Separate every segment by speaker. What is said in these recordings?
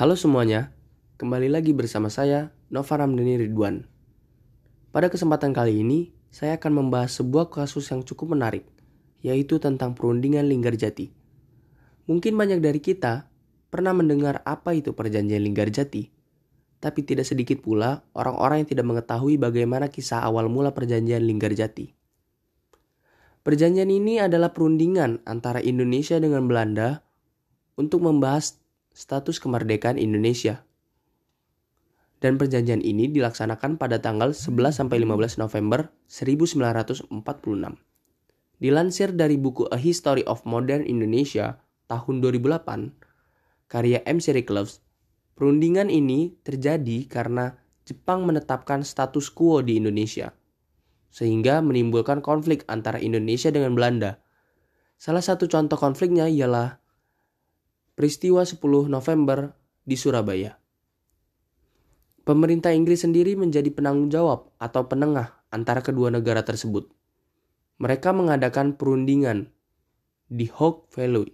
Speaker 1: Halo semuanya, kembali lagi bersama saya Nova Ramdhani Ridwan. Pada kesempatan kali ini, saya akan membahas sebuah kasus yang cukup menarik, yaitu tentang perundingan Linggarjati. Mungkin banyak dari kita pernah mendengar apa itu perjanjian Linggarjati, tapi tidak sedikit pula orang-orang yang tidak mengetahui bagaimana kisah awal mula perjanjian Linggarjati. Perjanjian ini adalah perundingan antara Indonesia dengan Belanda untuk membahas status kemerdekaan Indonesia. Dan perjanjian ini dilaksanakan pada tanggal 11 15 November 1946. Dilansir dari buku A History of Modern Indonesia tahun 2008, karya M. Cloves, perundingan ini terjadi karena Jepang menetapkan status quo di Indonesia, sehingga menimbulkan konflik antara Indonesia dengan Belanda. Salah satu contoh konfliknya ialah peristiwa 10 November di Surabaya. Pemerintah Inggris sendiri menjadi penanggung jawab atau penengah antara kedua negara tersebut. Mereka mengadakan perundingan di Hoek Valley.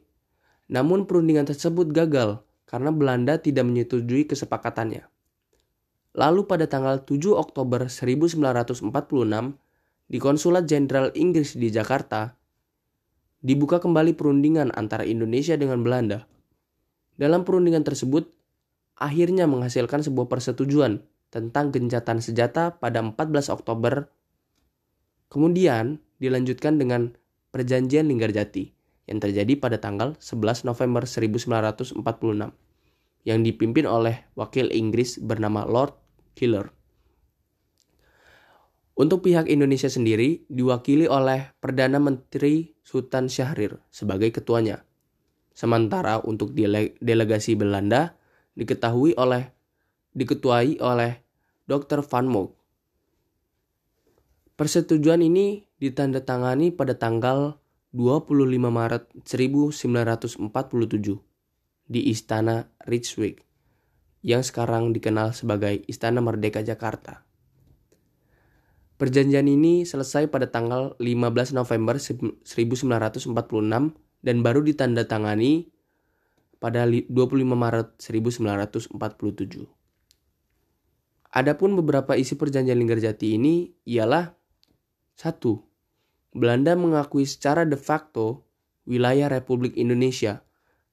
Speaker 1: Namun perundingan tersebut gagal karena Belanda tidak menyetujui kesepakatannya. Lalu pada tanggal 7 Oktober 1946 di Konsulat Jenderal Inggris di Jakarta dibuka kembali perundingan antara Indonesia dengan Belanda. Dalam perundingan tersebut, akhirnya menghasilkan sebuah persetujuan tentang gencatan senjata pada 14 Oktober. Kemudian dilanjutkan dengan Perjanjian Linggarjati yang terjadi pada tanggal 11 November 1946 yang dipimpin oleh wakil Inggris bernama Lord Killer. Untuk pihak Indonesia sendiri diwakili oleh Perdana Menteri Sultan Syahrir sebagai ketuanya. Sementara untuk dele delegasi Belanda diketahui oleh diketuai oleh Dr. Van Moog. Persetujuan ini ditandatangani pada tanggal 25 Maret 1947 di Istana Rijswijk yang sekarang dikenal sebagai Istana Merdeka Jakarta. Perjanjian ini selesai pada tanggal 15 November 1946 dan baru ditandatangani pada 25 Maret 1947. Adapun beberapa isi perjanjian Linggarjati ini ialah satu, Belanda mengakui secara de facto wilayah Republik Indonesia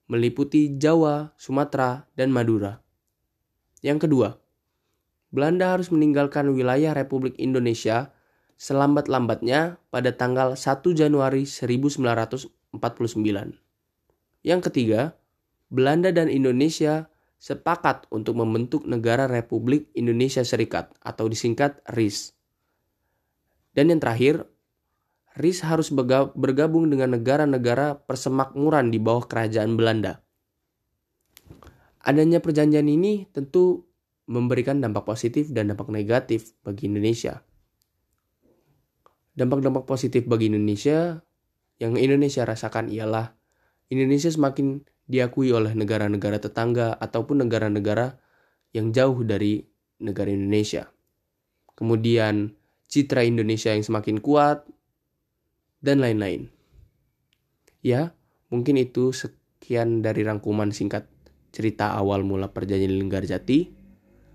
Speaker 1: meliputi Jawa, Sumatera, dan Madura. Yang kedua, Belanda harus meninggalkan wilayah Republik Indonesia selambat-lambatnya pada tanggal 1 Januari 1949. Yang ketiga, Belanda dan Indonesia sepakat untuk membentuk negara Republik Indonesia Serikat atau disingkat RIS. Dan yang terakhir, RIS harus bergabung dengan negara-negara persemakmuran di bawah kerajaan Belanda. Adanya perjanjian ini tentu memberikan dampak positif dan dampak negatif bagi Indonesia. Dampak-dampak positif bagi Indonesia yang Indonesia rasakan ialah Indonesia semakin diakui oleh negara-negara tetangga ataupun negara-negara yang jauh dari negara Indonesia. Kemudian citra Indonesia yang semakin kuat dan lain-lain. Ya, mungkin itu sekian dari rangkuman singkat cerita awal mula perjanjian Linggarjati.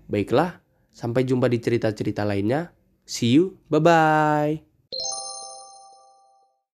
Speaker 1: Baiklah, sampai jumpa di cerita-cerita lainnya. See you, bye-bye.